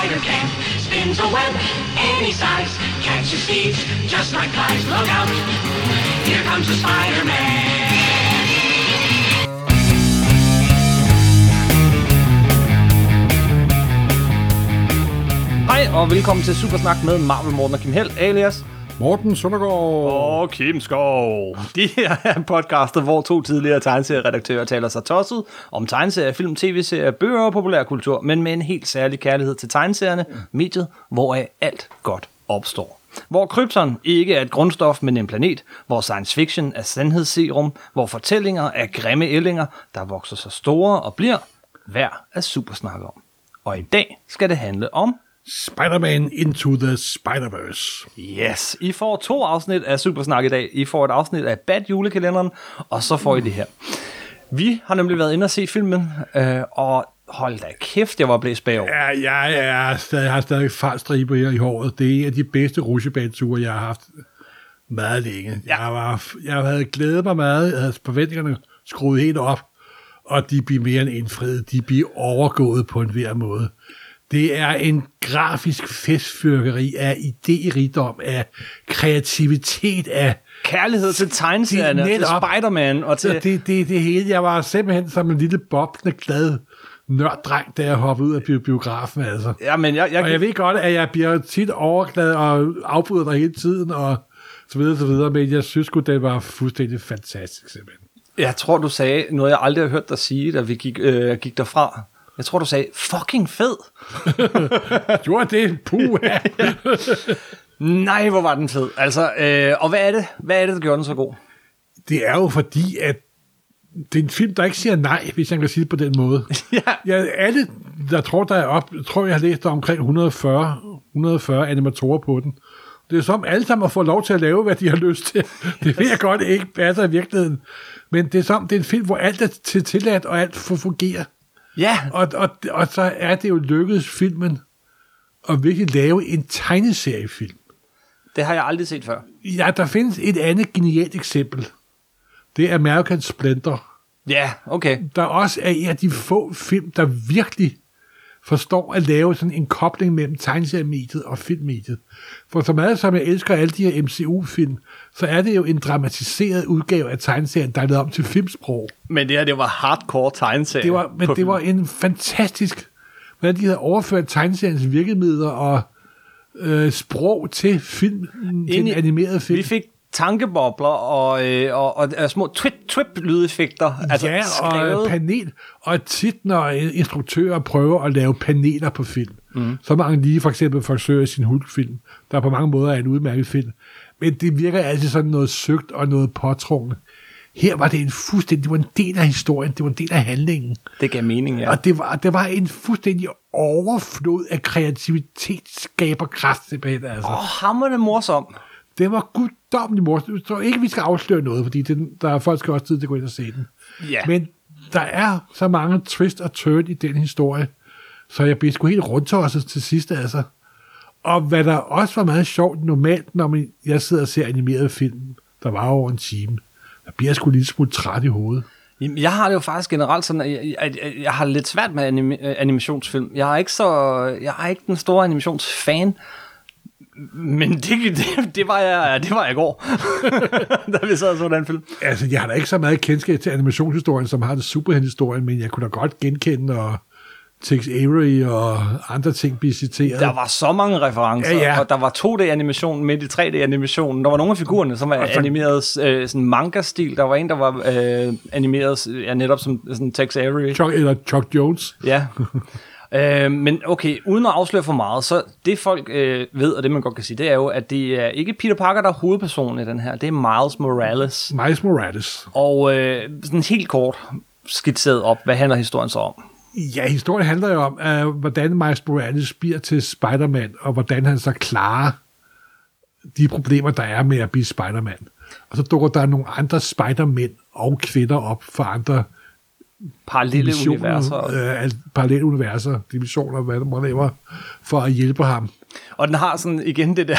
spider can. Spins a web any size. Catches thieves just like flies. Look out, here comes the Spider-Man. Hej og velkommen til Supersnak med Marvel Morten og Kim Held, alias Morten Søndergaard. og Kim Skov. Det her er podcastet, hvor to tidligere tegneserieredaktører taler sig tosset om tegneserier, film, tv-serier, bøger og populærkultur, men med en helt særlig kærlighed til tegneserierne, mediet, hvoraf alt godt opstår. Hvor krypton ikke er et grundstof, men en planet, hvor science fiction er sandhedsserum, hvor fortællinger er grimme ællinger, der vokser sig store og bliver værd at supersnakke om. Og i dag skal det handle om Spider-Man Into the Spider-Verse. Yes, I får to afsnit af Supersnak i dag. I får et afsnit af Bad julekalenderen, og så får I det her. Vi har nemlig været inde og se filmen, øh, og hold da kæft, jeg var blæst bagover. Ja, jeg, er stadig, jeg har stadig fartstriber her i håret. Det er en af de bedste rutsjebaneture, jeg har haft meget længe. Ja. Jeg, var, jeg havde glædet mig meget. Jeg havde forventningerne skruet helt op, og de bliver mere end indfriet. De bliver overgået på en hver måde. Det er en grafisk festfyrkeri af idérigdom, af kreativitet, af Kærlighed til tegneserierne, til. Spider-Man og til... Det, det, det hele, jeg var simpelthen som en lille boblende glad nørddreng, da jeg hoppede ud af bi- biografen, altså. Ja, men jeg, jeg, Og jeg ved godt, at jeg bliver tit overglad og afbryder dig hele tiden, og så videre, så videre, men jeg synes sgu, det var fuldstændig fantastisk, simpelthen. jeg tror, du sagde noget, jeg aldrig har hørt dig sige, da vi gik, øh, gik derfra. Jeg tror, du sagde, fucking fed. Gjorde det? Puh, ja. Nej, hvor var den fed. Altså, øh, og hvad er det? Hvad er det, der gjorde den så god? Det er jo fordi, at det er en film, der ikke siger nej, hvis jeg kan sige det på den måde. Ja. Ja, alle, der tror, der er op, tror, jeg har læst der er omkring 140, 140 animatorer på den. Det er som alle sammen fået lov til at lave, hvad de har lyst til. Det ved jeg godt ikke passer i virkeligheden. Men det er som, det er en film, hvor alt er til tilladt, og alt får fungere. Ja, Og, og, og så er det jo lykkedes filmen at virkelig lave en tegneseriefilm. det har jeg aldrig set før. Ja, der findes et andet genialt eksempel. Det er American Splendor. Ja, okay. der også er en af de få film, der virkelig forstår at lave sådan en kobling mellem tegneseriemediet og filmmediet. For så meget som jeg elsker alle de her MCU-film, så er det jo en dramatiseret udgave af tegneserien, der er lavet om til filmsprog. Men det her, det var hardcore tegneserie. Det var, men det var en fantastisk, hvordan de havde overført tegneseriens virkemidler og øh, sprog til film, til Ind en animeret film. Vi fik tankebobler og, øh, og, og, og små twip-twip-lydeffekter. Altså ja, skrevet. og panel. Og tit, når instruktører prøver at lave paneler på film, mm. så mange lige for eksempel forsøger sin Hulk-film, der på mange måder er en udmærket film. Men det virker altid sådan noget søgt og noget påtrunget. Her var det en fuldstændig, det var en del af historien, det var en del af handlingen. Det gav mening, ja. Og det var, det var en fuldstændig overflod af kreativitet, skaberkraft simpelthen. Altså. Og hammerne morsom. Det var guddommelig morsomt. Jeg tror ikke, vi skal afsløre noget, fordi det, der er folk skal også tid til at gå ind og se den. Ja. Men der er så mange twist og turn i den historie, så jeg blev sgu helt rundt til sidst, altså. Og hvad der også var meget sjovt normalt, når man, jeg sidder og ser animerede film, der var over en time, der bliver jeg sgu lige smule træt i hovedet. Jamen, Jeg har det jo faktisk generelt sådan, at jeg, at jeg, jeg har lidt svært med anime, øh, animationsfilm. Jeg er ikke så, jeg er ikke den store animationsfan. Men det, det, det, var jeg, det var jeg i går, da vi sad og så den film. Altså, jeg har da ikke så meget kendskab til animationshistorien, som har det superhelthistorien, men jeg kunne da godt genkende og Tex Avery og andre ting blive citeret. Der var så mange referencer, Ja, ja. og der var 2D-animation midt i 3D-animation. Der var nogle af figurerne, som var så- animeret øh, sådan manga-stil. Der var en, der var øh, animeret ja, netop som sådan Tex Avery. Chuck, eller Chuck Jones. Ja. øh, men okay, uden at afsløre for meget, så det folk øh, ved, og det man godt kan sige, det er jo, at det er ikke Peter Parker, der er hovedpersonen i den her. Det er Miles Morales. Miles Morales. Og øh, sådan helt kort skitseret op, hvad handler historien så om? Ja, historien handler jo om, uh, hvordan Miles Morales bliver til Spider-Man, og hvordan han så klarer de problemer, der er med at blive Spider-Man. Og så dukker der nogle andre Spider-Mænd og kvinder op fra andre parallelle universer. øh, al- parallelle universer, dimensioner, hvad være, for at hjælpe ham. Og den har sådan igen det der,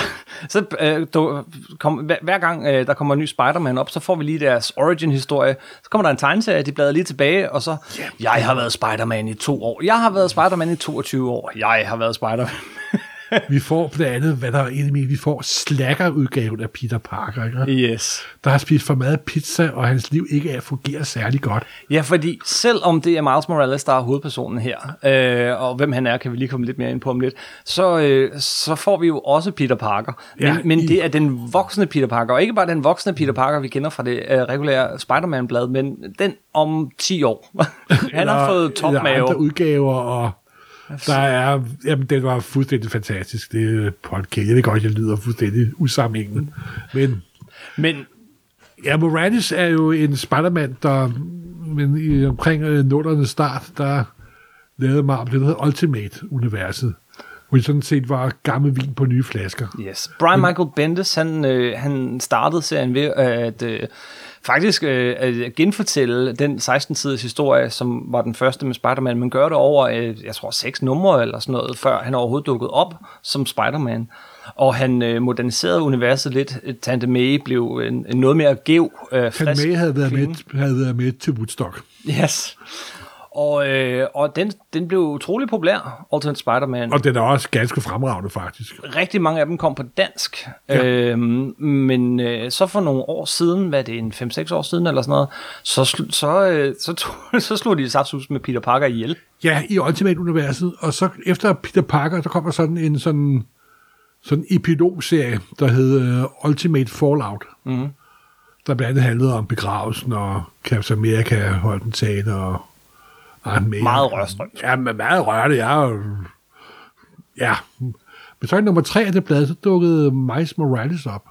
så øh, du, kom, hver, hver gang øh, der kommer en ny Spider-Man op, så får vi lige deres origin-historie. Så kommer der en tegneserie, de bladrer lige tilbage, og så, jeg har været Spider-Man i to år. Jeg har været Spider-Man i 22 år. Jeg har været Spider-Man. Vi får blandt andet, hvad der er inde i, vi får slacker-udgaven af Peter Parker, ikke? Yes. der har spist for meget pizza, og hans liv ikke er fungerer særlig godt. Ja, fordi selvom det er Miles Morales, der er hovedpersonen her, øh, og hvem han er, kan vi lige komme lidt mere ind på om lidt, så, øh, så får vi jo også Peter Parker. Men, Ja, men i- det er den voksne Peter Parker, og ikke bare den voksne Peter Parker, vi kender fra det øh, regulære Spider-Man-blad, men den om 10 år. han har Eller- fået eller topmave. andre udgaver, og der er, jamen, den var fuldstændig fantastisk, det er podcast. Jeg ved godt, jeg lyder fuldstændig usammenhængende. Men Men ja, Morales er jo en Spider-Man, der men i omkring øh, nullernes start, der lavede Marvel det, der hedder Ultimate-universet, hvor det sådan set var gammel vin på nye flasker. Yes. Brian Michael Bendis, han, øh, han startede serien ved at øh, faktisk øh, at genfortælle den 16-siders historie, som var den første med Spider-Man, men gør det over, øh, jeg tror, seks numre eller sådan noget, før han overhovedet dukkede op som Spider-Man. Og han øh, moderniserede universet lidt. Tante May blev en, en noget mere gev, øh, frisk May havde været, med, havde været med til Woodstock. Yes. Og, øh, og den, den blev utrolig populær, Ultimate Spider-Man. Og den er også ganske fremragende, faktisk. Rigtig mange af dem kom på dansk, Ja. øhm, men øh, så for nogle år siden, hvad er det, en 5-6 år siden eller sådan noget, så, sl- så, øh, så, tog, så slog de saftsus med Peter Parker ihjel. Ja, i Ultimate-universet. Og så efter Peter Parker, der kommer sådan en sådan, sådan epilog-serie, der hed uh, Ultimate Fallout. Mm. Der blandt andet handlede om begravelsen, og Captain America holdt en tale, og Man. Meget rørstrømt. Ja, men meget rørte. Jeg er Ja. Men så i nummer tre af det blad, så dukkede Miles Morales op.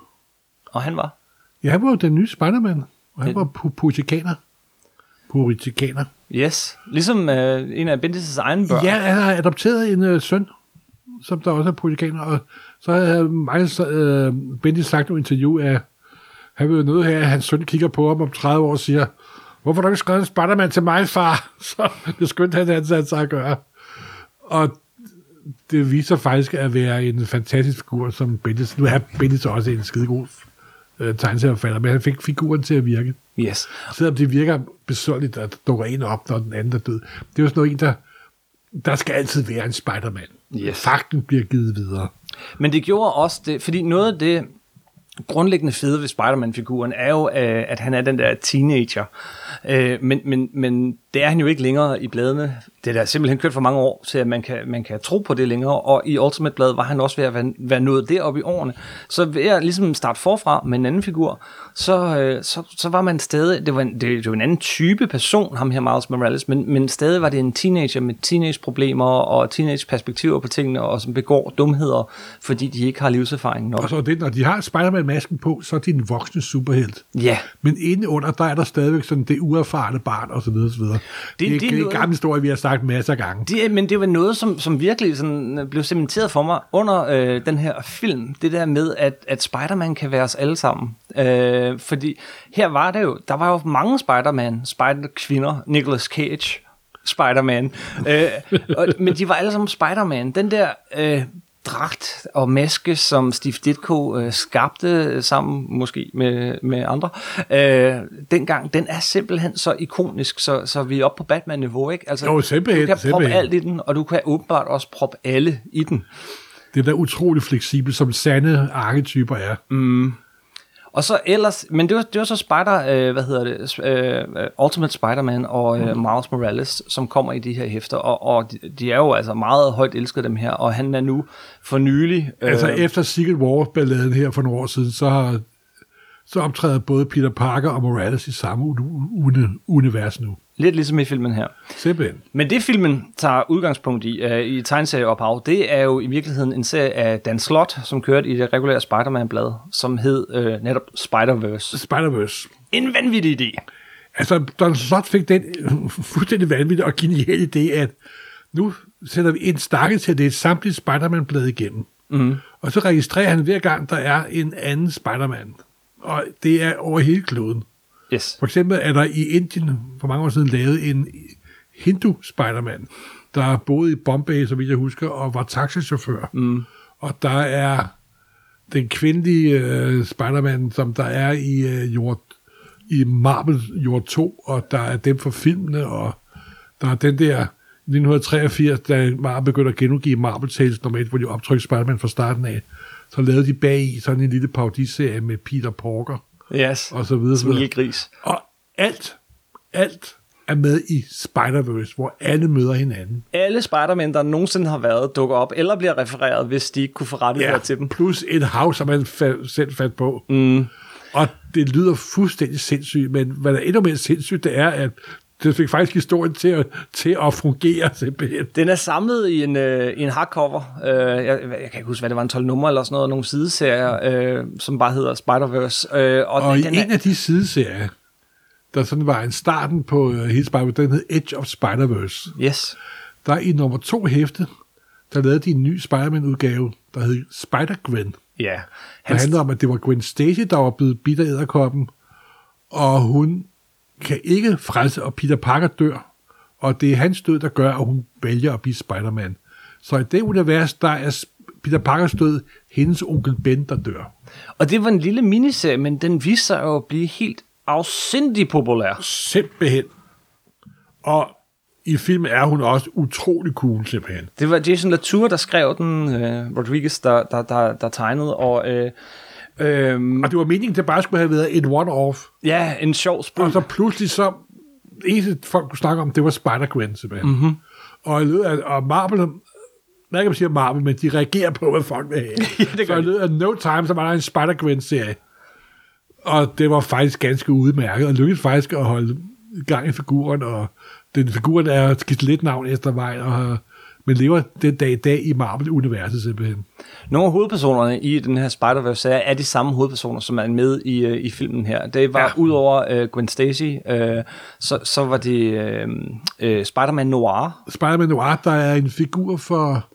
Og han var. Ja, han var jo den nye Spider-Man, og han Den- var pu- puritaner. Puritaner. Yes. Ligesom øh, en af Bendis' egne børn. Ja, han har adopteret en øh, søn, som der også er politikaner, og så havde Miles øh, Bendis sagt i interview, at han vil jo nødt have, at hans søn kigger på ham om 30 år og siger, hvorfor har du ikke skrevet en Spider-Man til mig, far? Så det skyndte han ansat sig at gøre. Og det viser faktisk at være en fantastisk figur, som Bendis, nu er Bendis også en skidegod øh, tegneserieforfatter, men han fik figuren til at virke. Yes. Selvom det virker besønderligt, at dukker en op, når den anden er død. Det er jo sådan noget en, der... Der skal altid være en Spider-Man. Yes. Fakten bliver givet videre. Men det gjorde også det, fordi noget af det grundlæggende fede ved Spider-Man-figuren er jo, øh, at han er den der teenager. Øh, Men, men, men det er han jo ikke længere i bladene. Det er der simpelthen kørt for mange år til, at man kan, man kan tro på det længere. Og i Ultimate-bladet var han også ved at være, være nået deroppe i årene. Så ved at ligesom starte forfra med en anden figur, så, øh, så, så var man stadig, det var, en, det, det var en anden type person, ham her Miles Morales, men, men stadig var det en teenager med teenage-problemer og teenage-perspektiver på tingene, og som begår dumheder, fordi de ikke har livserfaring nok. Og så det, når de har Spider-Man-masken på, så er de en voksne superhelt. Ja, Men inde under, der er der stadigvæk sådan det uerfarne barn, og så videre, og så videre. Det, det, det det er er en gammel historie, vi har sagt masser af gange. det, men det var noget, som, som virkelig sådan, øh, blev cementeret for mig under øh, den her film. Det der med, at, at Spider-Man kan være os alle sammen. Øh, fordi her var det jo, der var jo mange Spider-Man, Spider-kvinder, Nicolas Cage, Spider-Man. øh, og, men de var alle sammen Spider-Man. Den der øh, dragt og maske, som Steve Ditko øh, skabte sammen måske med, med andre, øh, dengang, den er simpelthen så ikonisk, så, så vi er oppe på Batman-niveau, ikke? Altså, Jo, simpelthen, du kan proppe simpelthen. alt i den, og du kan åbenbart også proppe alle i den. Det er da utrolig fleksibel, som sande arketyper er. Mm. Og så ellers, men det var, det var så Spider, øh, hvad hedder det, øh, Ultimate Spider-Man og øh, Miles Morales, som kommer i de her hæfter, og, og de, de er jo altså meget højt elsket dem her, og han er nu for nylig... Øh, Altså efter Secret War-balladen her for nogle år siden, så har så optræder både Peter Parker og Morales i samme uni- uni- univers nu. Lidt ligesom i filmen her. Simpelthen. Men det filmen tager udgangspunkt i, uh, i tegneserieophav, det er jo i virkeligheden en serie af Dan Slott, som kørte i det regulære Spider-Man-blad, som hed uh, netop Spider-Verse. Spider-Verse. En vanvittig idé. Altså, Don Slott fik den fuldstændig vanvittige og geniale idé, at nu sætter vi en stakke til det samtlige Spider-Man-blad igennem. Mm. Og så registrerer han hver gang, der er en anden Spider-Man. Og det er over hele kloden. Yes. For eksempel er der i Indien for mange år siden lavet en hindu Spider-Man, der boede i Bombay, så vidt jeg husker, og var taxichauffør. Mm. Og der er den kvindelige øh, Spider-Man, som der er i øh, jord, i Marvel Jord 2, og der er dem for filmene, og der er den der 1983, da Marvel begyndte at genudgive Marvel Tales normalt, hvor de optrykker Spider-Man fra starten af. Så lavede de bag i sådan en lille parodiserie med Peter Parker, Yes. og så videre. så videre. gris. Og alt, alt er med i Spider-Verse, hvor alle møder hinanden. Alle Spider-Man, der nogensinde har været, dukker op, eller bliver refereret, hvis de ikke kunne få rettigheder til dem. plus et hav, som man fa- selv fandt på. Mm. Og det lyder fuldstændig sindssygt, men hvad der er endnu mere sindssygt, det er, at det fik faktisk historien til at, til at fungere simpelthen. Den er samlet i en, øh, i en hardcover. Øh, jeg, jeg kan ikke huske, hvad det var, en 12 nummer eller sådan noget, nogle sideserier, øh, som bare hedder Spider-Verse. Øh, og Og i den en er, af de sideserier, der sådan var en starten på uh, hele Spider-Verse, den hed Edge of Spider-Verse. yes. Der er i nummer to hæfte, der lavede de en ny Spider-Man-udgave, der hed Spider-Gwen. Ja. Det Han, handler om, at det var Gwen Stacy, der var blevet bidt af æderkoppen, og hun kan ikke frelse, og Peter Parker dør. Og det er hans død, der gør, at hun vælger at blive Spider-Man. Så i det univers, der er Peter Parkers død hendes onkel Ben, der dør. og det var en lille miniserie, men den viste sig jo at blive helt afsindig populær. Simpelthen. Og i filmen er hun også utrolig cool, simpelthen. Det var Jason Latour, der skrev den, øh, Rodriguez, der, der, der, der tegnede, og øh, øh, Og det var meningen, det bare skulle have været et one-off. ja, en sjov spil. Og så pludselig så, eneste folk kunne snakke om, det var Spider-Gwen simpelthen. Mm-hmm. Og, og Marvel, jeg ved ikke, om jeg siger Marvel, men de reagerer på, hvad folk vil have. Ja, det så i løbet af no time, så var der en Spider-Gwen-serie. Og det var faktisk ganske udmærket, og lykkedes faktisk at holde gang i figuren, og den figuren er skiftet lidt navn efter vej, og har- men lever den dag i dag i Marvel-universet simpelthen. Nogle af hovedpersonerne i den her Spider-Verse er de samme hovedpersoner, som er med i, øh, i filmen her. Det var Ja. udover øh, Gwen Stacy, øh, så, så var det øh, øh, Spider-Man Noir. Spider-Man Noir, der er en figur for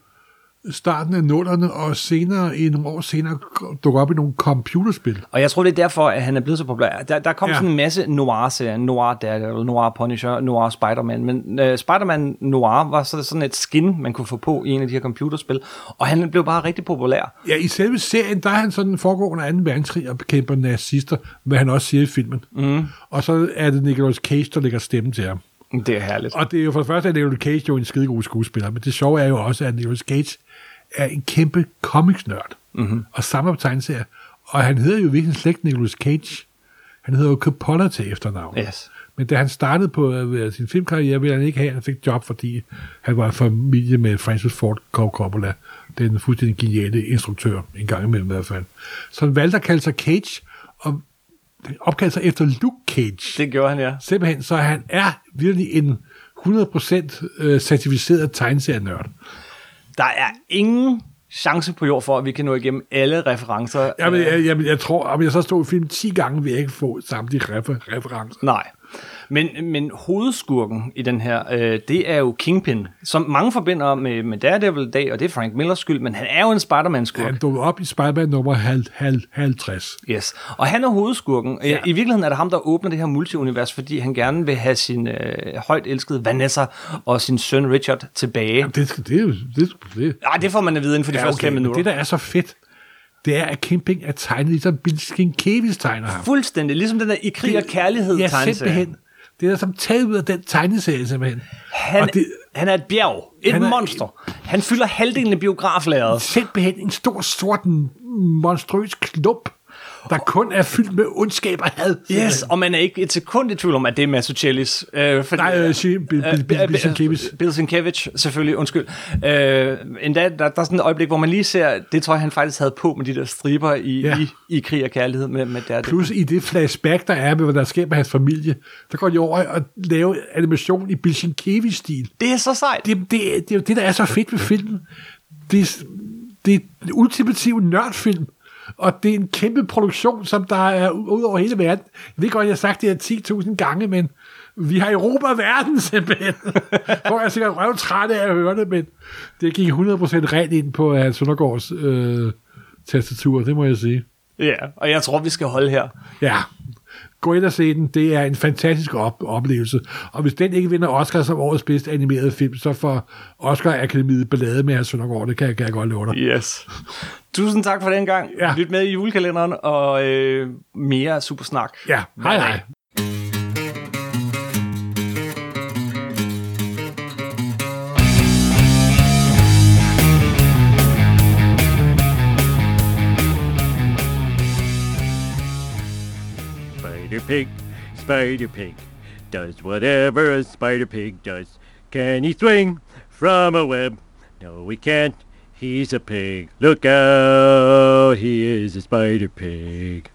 starten af nullerne, og senere, i nogle år senere, dukker op i nogle computerspil. Og jeg tror, det er derfor, at han er blevet så populær. Der, der kom Ja. sådan en masse Noir-serier. Noir Daredevil, Noir Punisher, Noir Spider-Man. Men øh, Spider-Man Noir var så sådan et skin, man kunne få på i en af de her computerspil. Og han blev bare rigtig populær. Ja, i selve serien, der er han sådan foregående 2. verdenskrig og bekæmper nazister, hvad han også siger i filmen. Mm. Og så er det Nicolas Cage, der lægger stemme til ham. Det er herligt. Og det er jo for det første, at Nicolas Cage jo en skidegod skuespiller, men det sjove er jo også, at Nicolas Cage er en kæmpe comics-nørd, mm-hmm. og samler på tegneserier. Og han hedder jo virkelig slægt Nicolas Cage. Han hedder jo Coppola til efternavn. Yes. Men da han startede på øh, sin filmkarriere, ville han ikke have, at han fik job, fordi han var familie med Francis Ford Coppola, den fuldstændig geniale instruktør, en gang imellem i hvert fald. Så han valgte at kalde sig Cage, og opkaldte sig efter Luke Cage. Det gjorde han, ja. Simpelthen, så han er virkelig en 100% øh, certificeret tegneserienørd. Der er ingen chance på jord for, at vi kan nå igennem alle referencer. Jamen, jeg, jeg, jeg tror, om jeg så stod i film 10 gange, vil jeg ikke få samtlige refer- referencer. Nej. Men, men hovedskurken i den her, øh, det er jo Kingpin, som mange forbinder med, med Daredevil i dag, og det er Frank Millers skyld, men han er jo en Spider-Man-skurk. Han dukkede op i Spider-Man nummer hal- hal- 50. Yes. Og han er hovedskurken. Ja. I virkeligheden er det ham, der åbner det her multiunivers, fordi han gerne vil have sin øh, højt elskede Vanessa og sin søn Richard tilbage. Jamen, det, det, det, det, Nej, det får man at vide inden for de ja, første fem men minutter. det, der er så fedt, det er, at Kimping er tegnet ligesom Bill Sienkiewicz tegner ham. Fuldstændig, ligesom den der i krig og kærlighed Ja, simpelthen. Det er som taget ud af den tegneserie, simpelthen. Han, Og det, han er et bjerg, et Han er- monster. Han fylder halvdelen af biograflageret. simpelthen en stor, sort, monstrøs klump, der kun er fyldt med ondskab og had. Yes, og man er ikke et sekund i tvivl om, at det er Mazzucchellis. Øh, fordi, Nej, øh, Bill Sienkiewicz. Bill Sienkiewicz, selvfølgelig, undskyld. Øh, endda, der, der er sådan et øjeblik, hvor man lige ser, det tror jeg, han faktisk havde på med de der striber i, Ja. i, i krig og kærlighed med, med der. Plus i det flashback, der er med, hvad der sker med hans familie, der går de over og lave animation i Bill Sienkiewicz-stil. Det er så sejt. Det, det, det er jo det, der er så fedt ved filmen. Det, det er en ultimativ nørdfilm, og det er en kæmpe produktion, som der er ud over hele verden. Jeg ved godt, jeg har sagt det her 10.000 gange, men vi har Europa verden simpelthen. Hvor jeg er sikkert røvtræt af at høre det, men det gik 100% rent ind på Hans Søndergaards øh, tastatur, det må jeg sige. Ja, og jeg tror, vi skal holde her. Ja, gå ind og se den. Det er en fantastisk op- oplevelse. Og hvis den ikke vinder Oscar som årets bedste animerede film, så får Oscar-akademiet ballade med at Søndergaard. Det kan jeg, kan jeg godt love dig. Yes. Tusind tak for den gang. Ja. Lyt med i julekalenderen, og øh, mere supersnak. Ja, hej hej. Pig, Spider Pig, does whatever a Spider Pig does. Can he swing from a web? No, he can't. He's a pig. Look out, he is a Spider Pig.